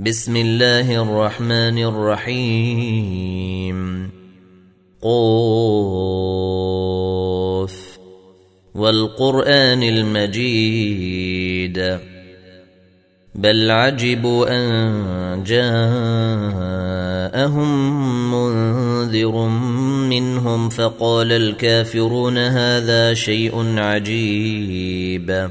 بسم الله الرحمن الرحيم. قوف. والقرآن المجيد. بل عجبوا أن جاءهم منذر منهم فقال الكافرون هذا شيء عجيب.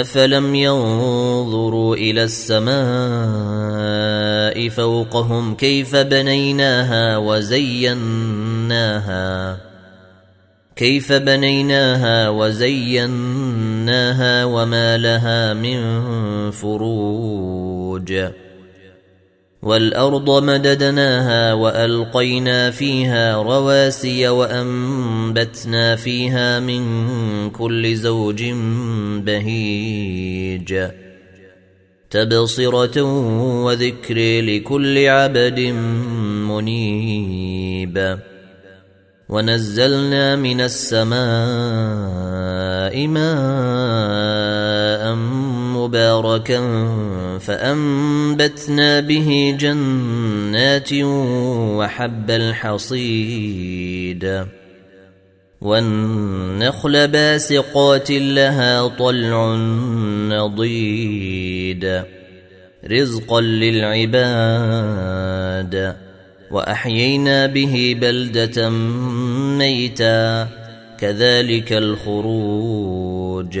أفلم ينظروا إلى السماء فوقهم كيف بنيناها وزيناها كيف بنيناها وزيناها وما لها من فروج والأرض مددناها وألقينا فيها رواسي وأنبتنا فيها من كل زوج بهيج. تبصرة وذكر لكل عبد منيب. ونزلنا من السماء ماء مباركا فأنبتنا به جنات وحب الحصيد والنخل باسقات لها طلع نضيد رزقا للعباد وأحيينا به بلدة ميتا كذلك الخروج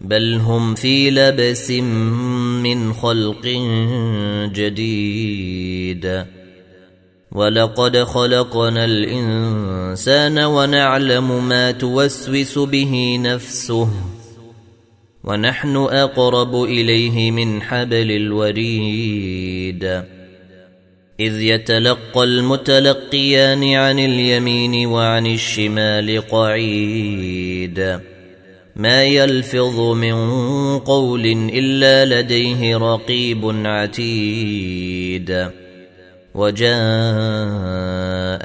بل هم في لبس من خلق جديد. ولقد خلقنا الإنسان ونعلم ما توسوس به نفسه ونحن أقرب إليه من حبل الوريد. إذ يتلقى المتلقيان عن اليمين وعن الشمال قعيد. ما يلفظ من قول إلا لديه رقيب عتيد. وجاء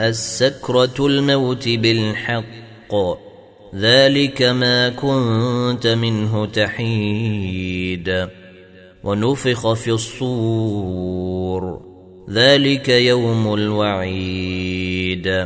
السكرة الموت بالحق ذلك ما كنت منه تحيد. ونفخ في الصور ذلك يوم الوعيد.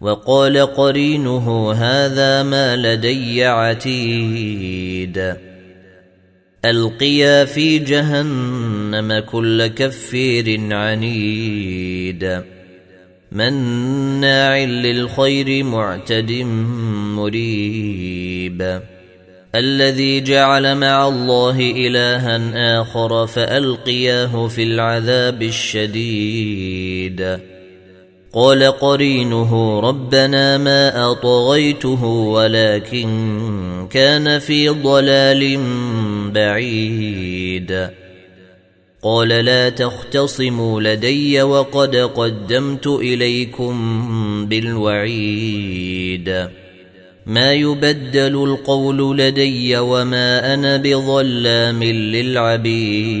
وقال قرينه هذا ما لدي عتيد. ألقيا في جهنم كل كفير عنيد. مناع للخير معتد مريب. الذي جعل مع الله إلها آخر فألقياه في العذاب الشديد. قال قرينه ربنا ما أطغيته ولكن كان في ضلال بعيد. قال لا تختصموا لدي وقد قدمت إليكم بالوعيد. ما يبدل القول لدي وما أنا بظلام للعبيد.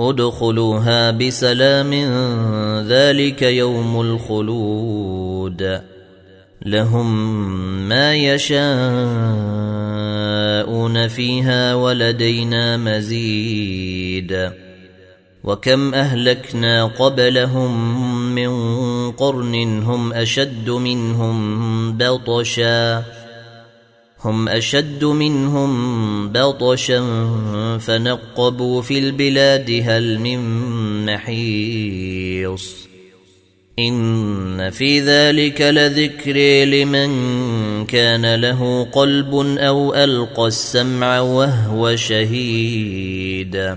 ادخلوها بسلام ذلك يوم الخلود. لهم ما يشاءون فيها ولدينا مزيد. وكم أهلكنا قبلهم من قرن هم أشد منهم بطشا. هم اشد منهم بطشا فنقبوا في البلاد هل من محيص ان في ذلك لذكر لمن كان له قلب أو القى السمع وهو شهيد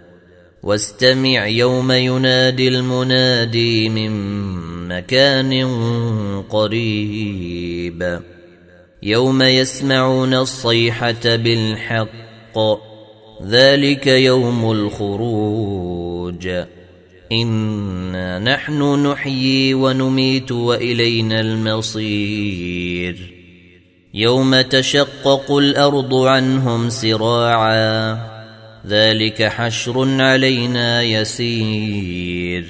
واستمع يوم ينادي المنادي من مكان قريب. يوم يسمعون الصيحة بالحق ذلك يوم الخروج. إنا نحن نحيي ونميت وإلينا المصير. يوم تشقق الأرض عنهم سراعا ذلك حشر علينا يسير.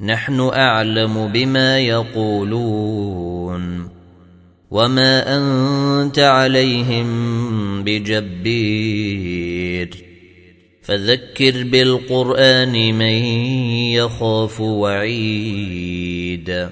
نحن أعلم بما يقولون. وما أنت عليهم بجبير. فذكر بالقرآن من يخاف وعيد.